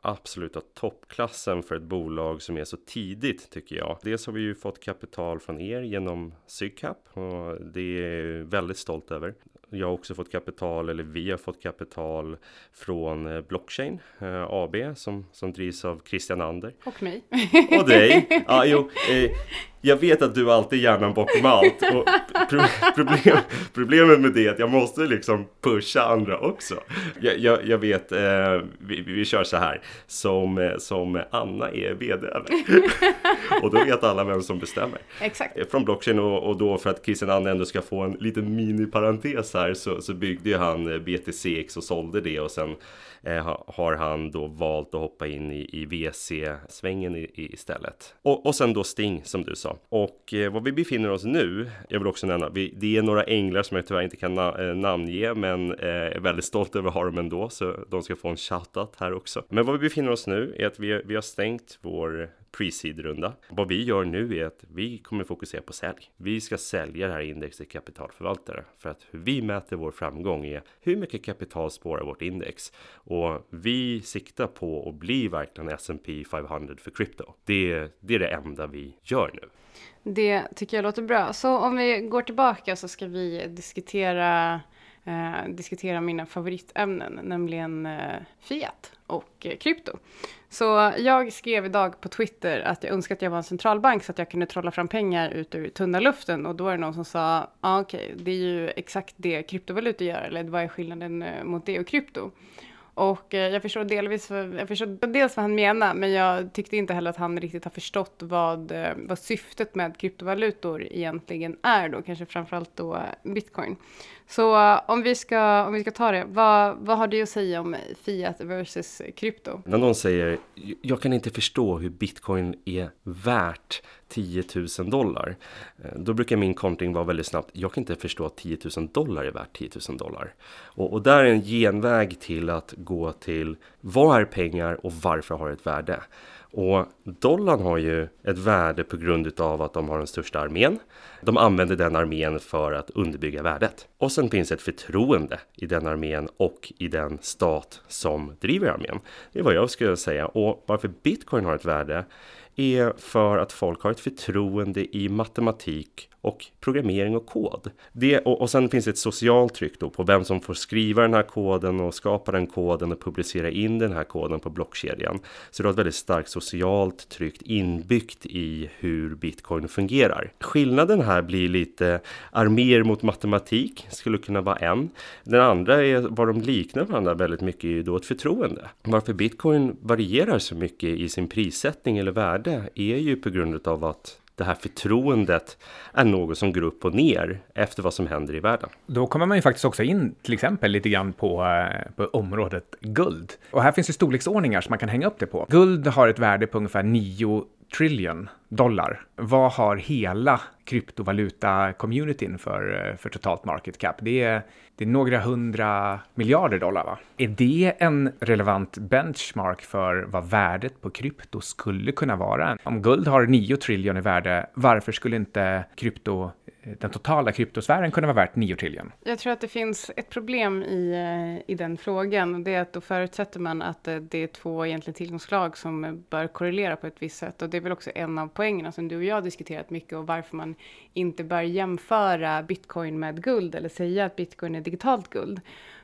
absoluta toppklassen för ett bolag som är så tidigt tycker jag. Dels har vi ju fått kapital från er genom Sygcap och det är jag väldigt stolt över. Jag har också fått kapital, eller vi har fått kapital från eh, Blockchain eh, AB som, som drivs av Christian Ander. Och mig. Och dig. [laughs] Ja, jo, eh, jag vet att du alltid är hjärnan bakom allt. Och problem, problemet med det är att jag måste liksom pusha andra också. Jag, jag, jag vet, eh, vi, vi kör så här. Som, eh, som Anna är VD [laughs] Och då vet alla vem som bestämmer. Exakt. Eh, från blockchain och, och då för att Christian Anna ändå ska få en liten miniparentes här så, så byggde han eh, BTCX och sålde det och sen Eh, har han då valt att hoppa in i, i VC-svängen i, i, istället. Och, och sen då Sting som du sa. Och eh, var vi befinner oss nu, jag vill också nämna, vi, det är några änglar som jag tyvärr inte kan na eh, namnge, men eh, är väldigt stolt över att ha dem ändå, så de ska få en shoutout här också. Men var vi befinner oss nu är att vi, vi har stängt vår pre-seed-runda. Vad vi gör nu är att vi kommer fokusera på sälj. Vi ska sälja det här indexet kapitalförvaltare för att hur vi mäter vår framgång är hur mycket kapital spårar vårt index och vi siktar på att bli verkligen S&P 500 för krypto. Det, det är det enda vi gör nu. Det tycker jag låter bra. Så om vi går tillbaka så ska vi diskutera eh, diskutera mina favoritämnen, nämligen eh, Fiat och eh, krypto. Så jag skrev idag på Twitter att jag önskar att jag var en centralbank så att jag kunde trolla fram pengar ut ur tunna luften och då är det någon som sa, ja ah, okej, okay, det är ju exakt det kryptovalutor gör, eller vad är skillnaden eh, mot det och krypto? Och eh, jag förstår delvis, jag förstår dels vad han menar, men jag tyckte inte heller att han riktigt har förstått vad, eh, vad syftet med kryptovalutor egentligen är då, kanske framförallt då eh, bitcoin. Så eh, om vi ska, om vi ska ta det, vad, vad har du att säga om fiat versus krypto? När någon säger, jag kan inte förstå hur bitcoin är värt 10 000 dollar. Eh, då brukar min kontring vara väldigt snabbt, jag kan inte förstå att 10 000 dollar är värt 10 000 dollar. Och, och där är en genväg till att gå till vad är pengar och varför har det ett värde? Och dollarn har ju ett värde på grund av att de har den största armén. De använder den armén för att underbygga värdet. Och sen finns ett förtroende i den armén och i den stat som driver armén. Det är vad jag skulle säga. Och varför bitcoin har ett värde är för att folk har ett förtroende i matematik och programmering och kod. Det, och, och sen finns det ett socialt tryck då på vem som får skriva den här koden och skapa den koden och publicera in den här koden på blockkedjan. Så det har ett väldigt starkt socialt tryck inbyggt i hur bitcoin fungerar. Skillnaden här blir lite arméer mot matematik skulle kunna vara en. Den andra är vad de liknar varandra väldigt mycket är då ett förtroende. Varför bitcoin varierar så mycket i sin prissättning eller värde är ju på grund av att det här förtroendet är något som går upp och ner efter vad som händer i världen. Då kommer man ju faktiskt också in till exempel lite grann på, eh, på området guld. Och här finns ju storleksordningar som man kan hänga upp det på. Guld har ett värde på ungefär 9 trillion dollar. Vad har hela kryptovaluta-communityn för, eh, för totalt market cap? Det är, det är några hundra miljarder dollar, va? Är det en relevant benchmark för vad värdet på krypto skulle kunna vara? Om guld har 9 trillion i värde, varför skulle inte krypto den totala kryptosfären kunde vara värt 9 triljon. Jag tror att det finns ett problem i, eh, i den frågan. Det är att då förutsätter man att eh, det är två egentligen tillgångsslag som bör korrelera på ett visst sätt. Och det är väl också en av poängerna som du och jag har diskuterat mycket och varför man inte bör jämföra bitcoin med guld eller säga att bitcoin är digitalt guld.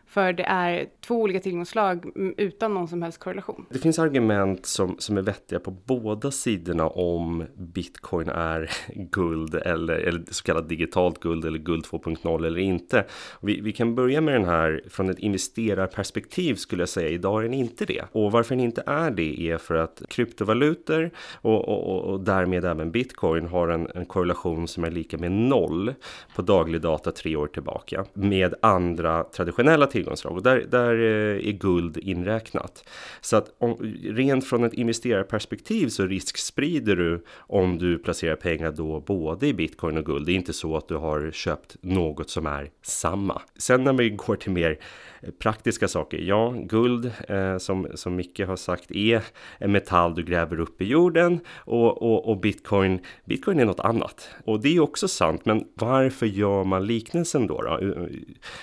För det är två olika tillgångsslag utan någon som helst korrelation. Det finns argument som, som är vettiga på båda sidorna om bitcoin är [laughs] guld eller, eller så kallat digitalt guld eller guld 2.0 eller inte. Vi, vi kan börja med den här från ett investerarperspektiv skulle jag säga. Idag är den inte det. Och varför den inte är det är för att kryptovalutor och, och, och därmed även bitcoin har en, en korrelation som är lika med noll på daglig data tre år tillbaka med andra traditionella tillgångsslag och där, där eh, är guld inräknat. Så att om, rent från ett investerarperspektiv så risksprider du om du placerar pengar då både i bitcoin och guld. Det är inte så att du har köpt något som är samma. Sen när vi går till mer Eh, praktiska saker. Ja, guld eh, som, som Micke har sagt är en metall du gräver upp i jorden och, och, och bitcoin, bitcoin är något annat. Och det är också sant, men varför gör man liknelsen då? då? Eh, eh,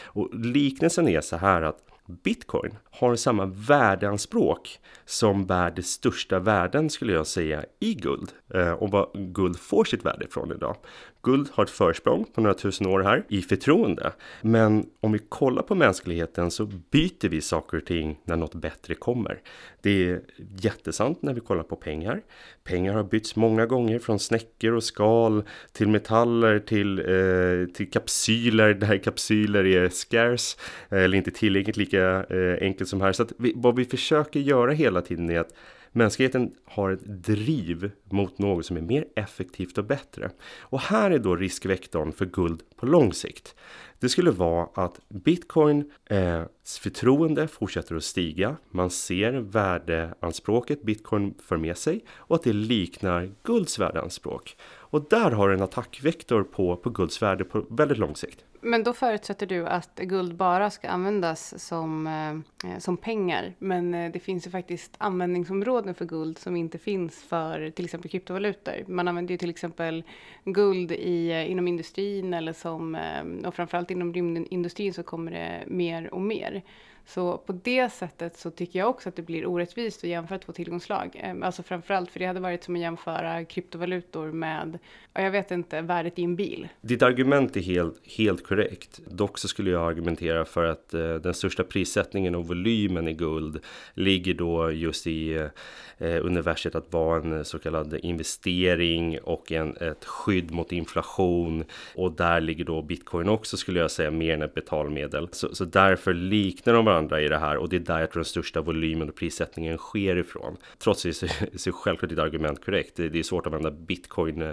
och liknelsen är så här att Bitcoin har samma värdeanspråk som bär de största värden skulle jag säga i guld eh, och vad guld får sitt värde ifrån idag. Guld har ett försprång på några tusen år här i förtroende. Men om vi kollar på mänskligheten så byter vi saker och ting när något bättre kommer. Det är jättesant när vi kollar på pengar. Pengar har bytts många gånger från snäckor och skal till metaller till, eh, till kapsyler där kapsyler är scarce eh, eller inte tillräckligt lika eh, enkelt som här. Så att vi, vad vi försöker göra hela tiden är att Mänskligheten har ett driv mot något som är mer effektivt och bättre. Och här är då riskvektorn för guld på lång sikt. Det skulle vara att bitcoins eh, förtroende fortsätter att stiga. Man ser värdeanspråket bitcoin för med sig och att det liknar gulds värdeanspråk. Och där har du en attackvektor på, på gulds värde på väldigt lång sikt. Men då förutsätter du att guld bara ska användas som, eh, eh som pengar. Men eh, det finns ju faktiskt användningsområden för guld som inte finns för till exempel kryptovalutor. Man använder ju till exempel guld i, eh, inom industrin eller som, eh, och framförallt inom rymdindustrin så kommer det mer och mer. Så på det sättet så tycker jag också att det blir orättvist att jämföra två tillgångslag. Ehm, alltså framförallt för det hade varit som att jämföra kryptovalutor med, jag vet inte, värdet i en bil. Ditt argument är helt, helt korrekt. Dock så skulle jag argumentera för att eh, den största prissättningen och volymen i guld ligger då just i eh, universet att vara en så kallad investering och en, ett skydd mot inflation. Och där ligger då bitcoin också skulle jag säga mer än ett betalmedel. Så, så därför liknar de varandra i det här och det är där jag tror den största volymen och prissättningen sker ifrån. Trots det så, är [laughs] självklart ditt argument korrekt. Det, är svårt att använda bitcoin eh,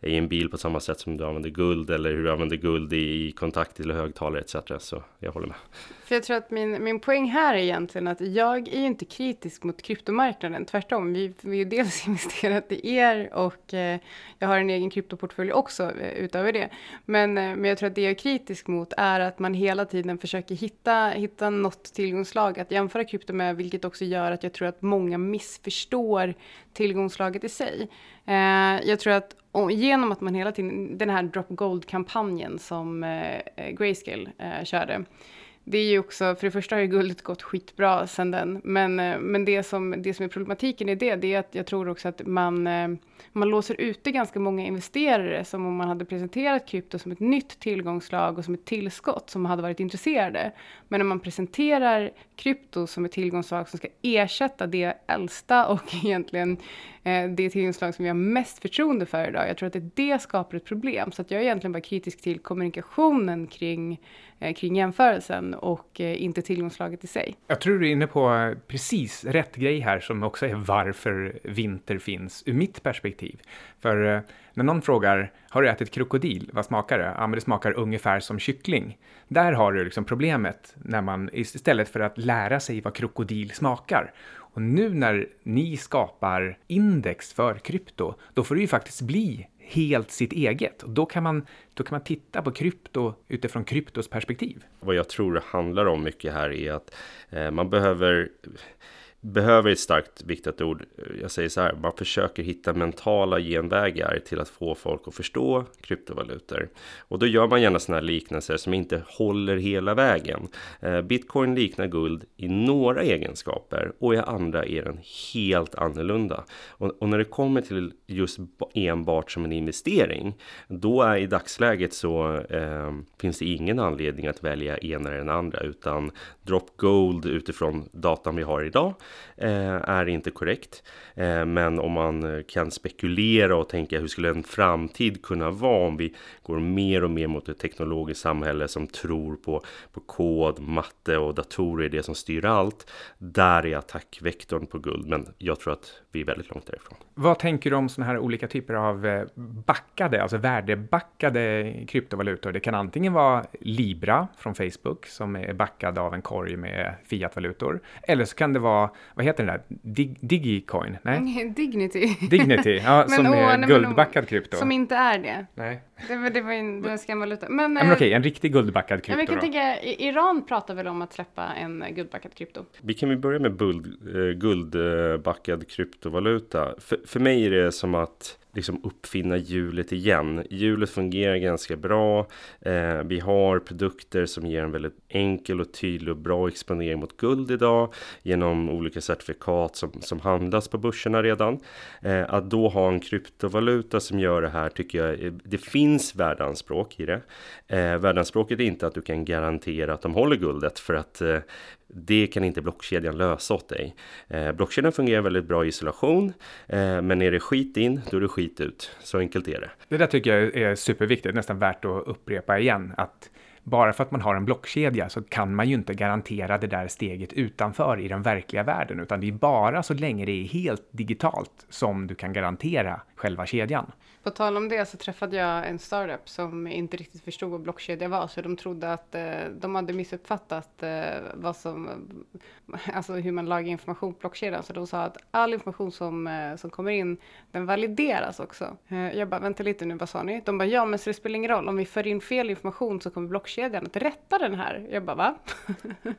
i en bil på samma sätt som du använder guld eller hur du använder guld i, i kontakt eller högtalare etc. Så jag håller med. För jag tror att min, min poäng här är egentligen att jag är ju inte kritisk mot kryptomarknaden. Tvärtom, vi, vi har ju dels [laughs] investerat i er och eh, jag har en egen kryptoportfölj också eh, utöver det. Men, eh, men jag tror att det jag är kritisk mot är att man hela tiden försöker hitta, hitta något tillgångslag att jämföra krypto med, vilket också gör att jag tror att många missförstår tillgångslaget i sig. Eh, jag tror att och genom att man hela tiden, den här Drop Gold-kampanjen som eh, Grayscale eh, körde, det är ju också, för det första har ju guldet gått skitbra sedan den, men, eh, men det, som, det som är problematiken i det, det är att jag tror också att man, eh, man låser ute ganska många investerare som om man hade presenterat krypto som ett nytt tillgångslag och som ett tillskott som hade varit intresserade. Men när man presenterar krypto som ett tillgångslag som ska ersätta det äldsta och [laughs] egentligen eh, det tillgångslag som vi har mest förtroende för idag. Jag tror att det, det skapar ett problem. Så att jag är egentligen bara kritisk till kommunikationen kring Eh, kring jämförelsen och eh, inte tillgångslaget i sig. Jag tror du är inne på eh, precis rätt grej här som också är varför vinter finns ur mitt perspektiv. För när någon frågar, har du ätit krokodil? Vad smakar det? Ja, men det smakar ungefär som kyckling. Där har du liksom problemet när man istället för att lära sig vad krokodil smakar och nu när ni skapar index för krypto, då får det ju faktiskt bli helt sitt eget. Och då kan man, då kan man titta på krypto utifrån kryptos perspektiv. Vad jag tror det handlar om mycket här är att eh, man behöver behöver ett starkt viktat ord. Jag säger så här, man försöker hitta mentala genvägar till att få folk att förstå kryptovalutor. Och då gör man gärna sådana här liknelser som inte håller hela vägen. Eh, bitcoin liknar guld i några egenskaper och i andra är den helt annorlunda. Och, och när det kommer till just enbart som en investering, då är i dagsläget så eh, finns det ingen anledning att välja ena eller den andra, utan drop gold utifrån datan vi har idag Eh, är inte korrekt. Eh, men om man eh, kan spekulera och tänka hur skulle en framtid kunna vara om vi går mer och mer mot ett teknologiskt samhälle som tror på, på kod, matte och datorer, det som styr allt. Där är attackvektorn på guld, men jag tror att vi är väldigt långt därifrån. Vad tänker du om sådana här olika typer av eh, backade, alltså värdebackade kryptovalutor? Det kan antingen vara Libra från Facebook som är backad av en korg med fiatvalutor. Eller så kan det vara, vad heter det där, Dig Digicoin? Nej? [laughs] Dignity. Dignity, ja, [laughs] men, som åh, är nej, guldbackad krypto. Som inte är det. Nej. Det var, det var en, det var en skrämvaluta. Men, men okej, en riktig guldbackad krypto men jag kan tänka, Iran pratar väl om att släppa en guldbackad krypto? Vi kan väl börja med buld, eh, guldbackad kryptovaluta. För, för mig är det som att liksom uppfinna hjulet igen. Hjulet fungerar ganska bra. Eh, vi har produkter som ger en väldigt enkel och tydlig och bra exponering mot guld idag genom olika certifikat som, som handlas på börserna redan. Eh, att då ha en kryptovaluta som gör det här tycker jag, det finns värdeanspråk i det. Eh, värdeanspråket är inte att du kan garantera att de håller guldet för att eh, det kan inte blockkedjan lösa åt dig. Eh, blockkedjan fungerar väldigt bra i isolation, eh, men är det skit in, då är det skit ut. Så enkelt är det. Det där tycker jag är superviktigt, nästan värt att upprepa igen, att bara för att man har en blockkedja så kan man ju inte garantera det där steget utanför i den verkliga världen, utan det är bara så länge det är helt digitalt som du kan garantera själva kedjan. På tal om det så träffade jag en startup som inte riktigt förstod vad blockkedja var, så de trodde att eh, de hade missuppfattat eh, vad som, [laughs] alltså hur man lagar information på blockkedjan. Så de sa att all information som, eh, som kommer in, den valideras också. Eh, jag bara, vänta lite nu, vad sa ni? De bara, ja men så det spelar ingen roll, om vi för in fel information så kommer blockkedjan att rätta den här. Jag bara, va? [laughs] men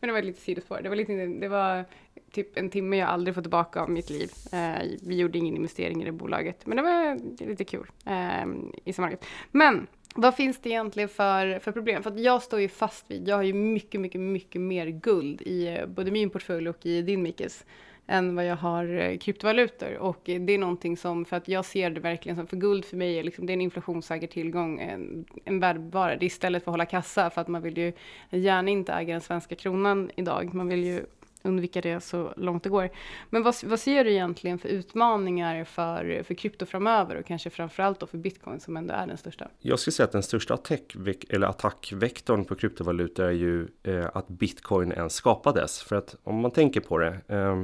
det var lite sidospår. Det var, lite, det var typ en timme jag aldrig får tillbaka av mitt liv. Eh, vi gjorde ingen investering i det bolaget, men det var lite kul eh, i sammanhanget. Men vad finns det egentligen för, för problem? För att jag står ju fast vid, jag har ju mycket, mycket, mycket mer guld i eh, både min portfölj och i din Mikes. än vad jag har eh, kryptovalutor. Och det är någonting som, för att jag ser det verkligen som, för guld för mig är liksom, det är en inflationssäker tillgång, en, en värdevara. Det är istället för att hålla kassa, för att man vill ju gärna inte äga den svenska kronan idag. Man vill ju undvika det så långt det går. Men vad, vad ser du egentligen för utmaningar för, för krypto framöver och kanske framförallt då för bitcoin som ändå är den största? Jag skulle säga att den största attack, eller attackvektorn på kryptovalutor är ju eh, att bitcoin ens skapades. För att om man tänker på det, eh,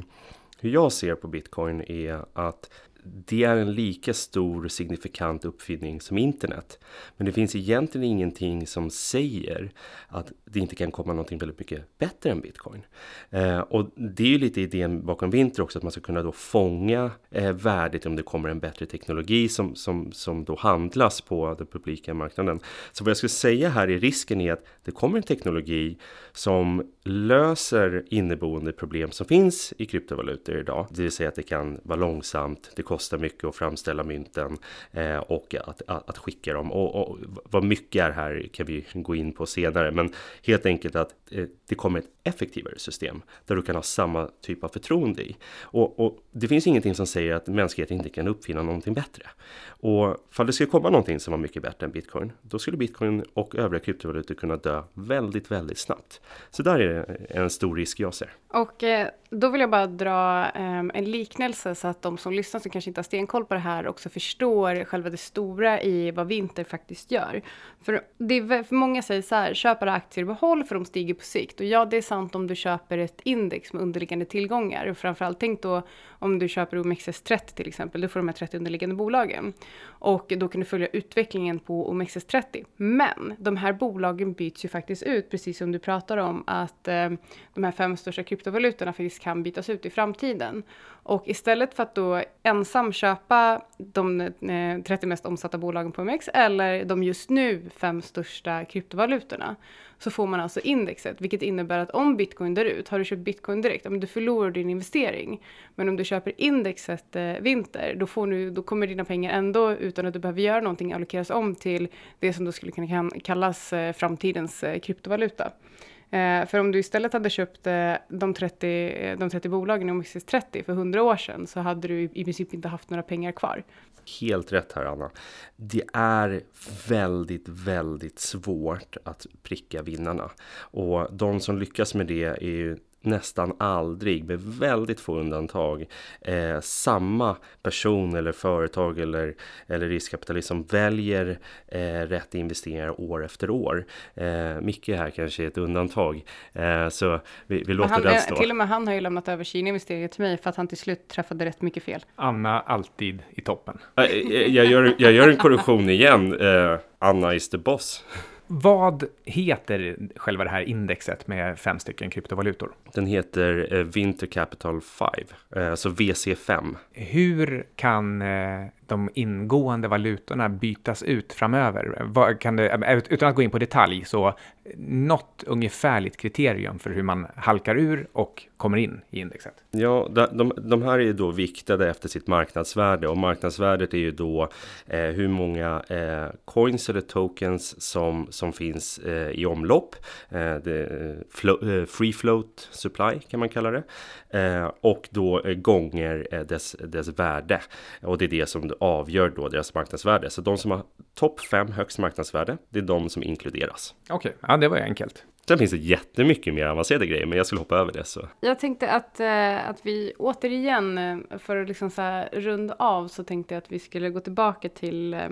hur jag ser på bitcoin är att det är en lika stor signifikant uppfinning som internet. Men det finns egentligen ingenting som säger att det inte kan komma någonting väldigt mycket bättre än bitcoin. Eh, och det är ju lite idén bakom Vinter också, att man ska kunna då fånga eh, värdet om det kommer en bättre teknologi som, som, som då handlas på den publika marknaden. Så vad jag skulle säga här är risken är att det kommer en teknologi som löser inneboende problem som finns i kryptovalutor idag. Det vill säga att det kan vara långsamt, det kostar mycket att framställa mynten eh, och att, att, att, skicka dem. Och, och, vad mycket är här kan vi gå in på senare. Men helt enkelt att eh, det kommer ett effektivare system där du kan ha samma typ av förtroende i. Och, och, det finns ingenting som säger att mänskligheten inte kan uppfinna någonting bättre. Och för det skulle komma någonting som var mycket bättre än bitcoin, då skulle bitcoin och övriga kryptovalutor kunna dö väldigt, väldigt snabbt. Så där är en stor risk jag ser. Och eh, då vill jag bara dra ehm, en liknelse så att de som lyssnar som kanske inte har stenkoll på det här också förstår själva det stora i vad vinter faktiskt gör. För, det är, för många säger så här, köp aktier och behåll för de stiger på sikt. Och ja, det intressant om du köper ett index med underliggande tillgångar. Och framförallt tänk då om du köper OMXS30 till exempel, då får de här 30 underliggande bolagen. Och då kan du följa utvecklingen på OMXS30. Men de här bolagen byts ju faktiskt ut, precis som du pratar om, att eh, de här fem största kryptovalutorna faktiskt kan bytas ut i framtiden. Och istället för att då ensam köpa de eh, 30 mest omsatta bolagen på OMX eller de just nu fem största kryptovalutorna så får man alltså indexet, vilket innebär att om bitcoin dör ut, har du köpt bitcoin direkt, ja, men du förlorar din investering. Men om du köper indexet eh, vinter, då, får du, då kommer dina pengar ändå utan att du behöver göra någonting allokeras om till det som då skulle kunna kallas eh, framtidens eh, kryptovaluta. Eh, för om du istället hade köpt eh, de, 30, eh, de 30 bolagen i OMXS 30 för 100 år sedan så hade du i princip inte haft några pengar kvar. Helt rätt här Anna. Det är väldigt, väldigt svårt att pricka vinnarna. Och de som lyckas med det är ju nästan aldrig, med väldigt få undantag, eh, samma person eller företag eller, eller riskkapitalist som väljer eh, rätt investeringar år efter år. Eh, Micke här kanske är ett undantag, eh, så vi, vi låter han, den stå. Till och med han har ju lämnat över sina investeringar till mig för att han till slut träffade rätt mycket fel. Anna alltid i toppen. Jag, jag, gör, jag gör en korrektion igen. Eh, Anna is the boss. Vad heter själva det här indexet med fem stycken kryptovalutor? Den heter eh, Winter Capital 5, eh, alltså VC5. Hur kan eh, de ingående valutorna bytas ut framöver? Vad kan det, utan att gå in på detalj, så något ungefärligt kriterium för hur man halkar ur och kommer in i indexet? Ja, de, de här är ju då viktade efter sitt marknadsvärde och marknadsvärdet är ju då eh, hur många eh, coins eller tokens som, som finns eh, i omlopp. Eh, det, eh, flo, eh, free float supply kan man kalla det. Eh, och då eh, gånger eh, dess, dess värde. Och det är det som avgör då deras marknadsvärde. Så de som har topp 5 högst marknadsvärde, det är de som inkluderas. Okej, okay. ja det var enkelt. Sen finns det jättemycket mer avancerade grejer, men jag skulle hoppa över det. Så. Jag tänkte att, eh, att vi återigen, för att liksom så här runda av, så tänkte jag att vi skulle gå tillbaka till eh,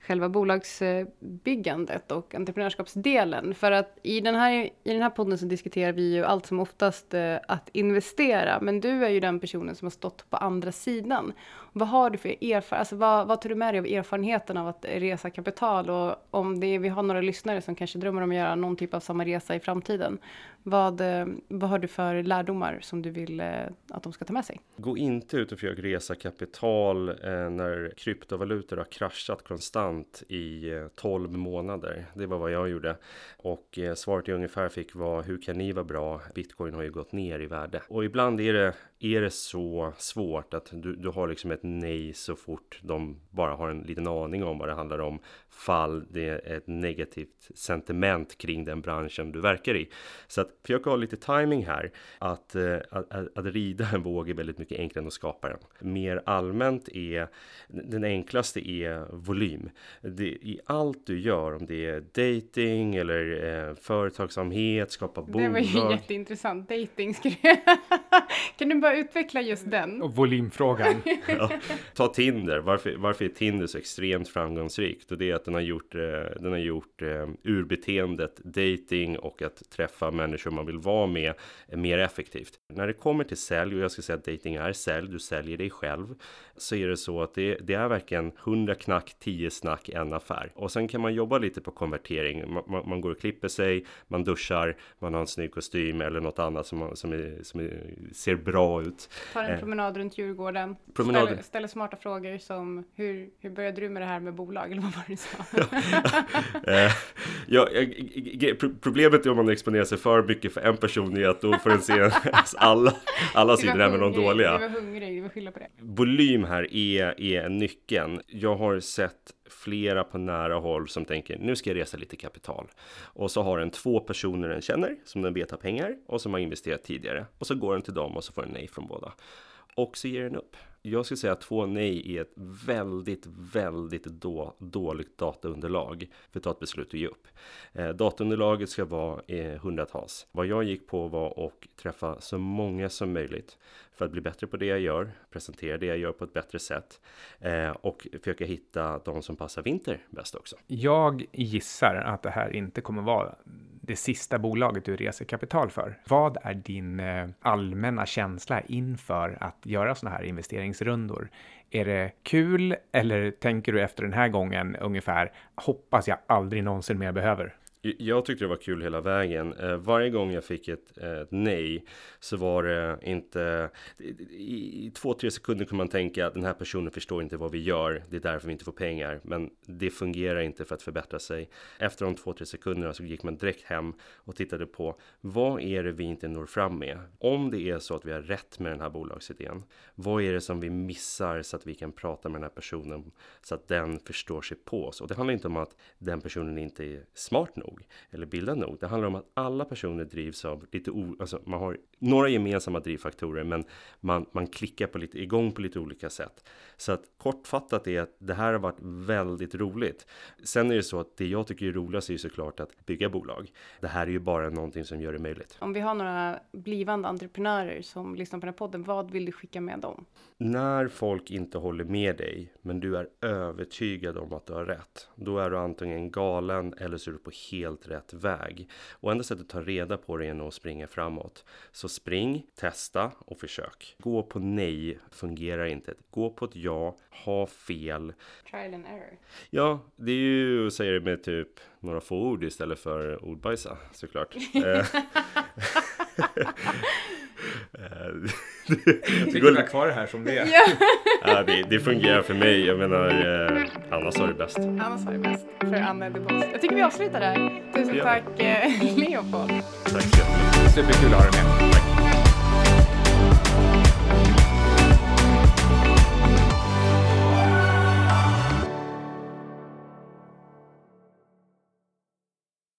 själva bolagsbyggandet och entreprenörskapsdelen. För att i den här, i den här podden så diskuterar vi ju allt som oftast eh, att investera. Men du är ju den personen som har stått på andra sidan. Vad har du för erfarenhet? Alltså vad, vad tar du med dig av erfarenheten av att resa kapital? Och om det är, vi har några lyssnare som kanske drömmer om att göra någon typ av samma resa i framtiden. Vad, eh, vad har du för lärdomar som du vill eh, att de ska ta med sig? Gå inte ut och försök resa kapital eh, när kryptovalutor har kraschat konstant i 12 månader. Det var vad jag gjorde. Och svaret jag ungefär fick var hur kan ni vara bra? Bitcoin har ju gått ner i värde. Och ibland är det, är det så svårt att du, du har liksom ett nej så fort de bara har en liten aning om vad det handlar om. Fall det är ett negativt sentiment kring den branschen du verkar i. Så att försök ha lite timing här. Att, att, att, att rida en våg är väldigt mycket enklare än att skapa den. Mer allmänt är den enklaste är volym. Det, I allt du gör, om det är dating eller eh, företagsamhet, skapa bolag. Det var ju jätteintressant. Dating [laughs] Kan du bara utveckla just den? Och volymfrågan. [laughs] ja. Ta Tinder. Varför, varför är Tinder så extremt framgångsrikt? Och det är att den har gjort, eh, den har gjort eh, urbeteendet dating och att träffa människor man vill vara med mer effektivt. När det kommer till sälj, och jag ska säga att dating är sälj, du säljer dig själv, så är det så att det, det är verkligen 100 knack, 10 snack, en affär. Och sen kan man jobba lite på konvertering. Man, man, man går och klipper sig, man duschar, man har en snygg kostym eller något annat som, som, är, som är, ser bra ut. Tar en eh, promenad runt Djurgården. Promenad. Ställer, ställer, smarta frågor som hur, hur började du med det här med bolag? Eller vad var det du sa? [laughs] [laughs] Eh, ja, ja, problemet är om man exponerar sig för mycket för en person är att då får den se alla, alla sidor, även de dåliga. Du var hungrig, du var skylla på det. Volym här är, är nyckeln. Jag har sett flera på nära håll som tänker nu ska jag resa lite kapital. Och så har den två personer den känner som den vet har pengar och som har investerat tidigare. Och så går den till dem och så får den nej från båda. Och så ger den upp jag skulle säga att två nej är ett väldigt, väldigt då, dåligt dataunderlag för att ta ett beslut och ge upp. Eh, dataunderlaget ska vara eh, hundratals. Vad jag gick på var att träffa så många som möjligt för att bli bättre på det jag gör, presentera det jag gör på ett bättre sätt eh, och försöka hitta de som passar vinter bäst också. Jag gissar att det här inte kommer vara det sista bolaget du reser kapital för. Vad är din eh, allmänna känsla inför att göra sådana här investeringsrundor? Är det kul eller tänker du efter den här gången ungefär hoppas jag aldrig någonsin mer behöver? Jag tyckte det var kul hela vägen. Eh, varje gång jag fick ett, ett nej så var det inte... I två, tre sekunder kunde man tänka att den här personen förstår inte vad vi gör. Det är därför vi inte får pengar. Men det fungerar inte för att förbättra sig. Efter de två, tre sekunderna så gick man direkt hem och tittade på vad är det vi inte når fram med? Om det är så att vi har rätt med den här bolagsidén. Vad är det som vi missar så att vi kan prata med den här personen så att den förstår sig på oss? Och det handlar inte om att den personen inte är smart nog nog eller bildad nog. Det handlar om att alla personer drivs av lite o, alltså man har några gemensamma drivfaktorer, men man, man klickar på lite igång på lite olika sätt. Så att kortfattat är att det här har varit väldigt roligt. Sen är det så att det jag tycker är roligast är ju såklart att bygga bolag. Det här är ju bara någonting som gör det möjligt. Om vi har några blivande entreprenörer som lyssnar på den här podden, vad vill du skicka med dem? När folk inte håller med dig, men du är övertygad om att du har rätt, då är du antingen galen eller så är du på helt rätt väg. Och enda sättet att ta reda på det är nog att springa framåt. Så spring, testa och försök. Gå på nej fungerar inte. Gå på ett ja, ha fel. Trial and error. Ja, det är ju att säga det med typ några få ord istället för ordbajsa såklart. [laughs] [laughs] vi har kvar det här som det är. ja, det, det, fungerar för mig. Jag menar, eh, Anna sa det bäst. Anna sa det bäst för Anna Boss. Jag tycker vi avslutar där. Tusen ja. tack eh, Leopold. Tack så jättemycket. Superkul att ha dig med.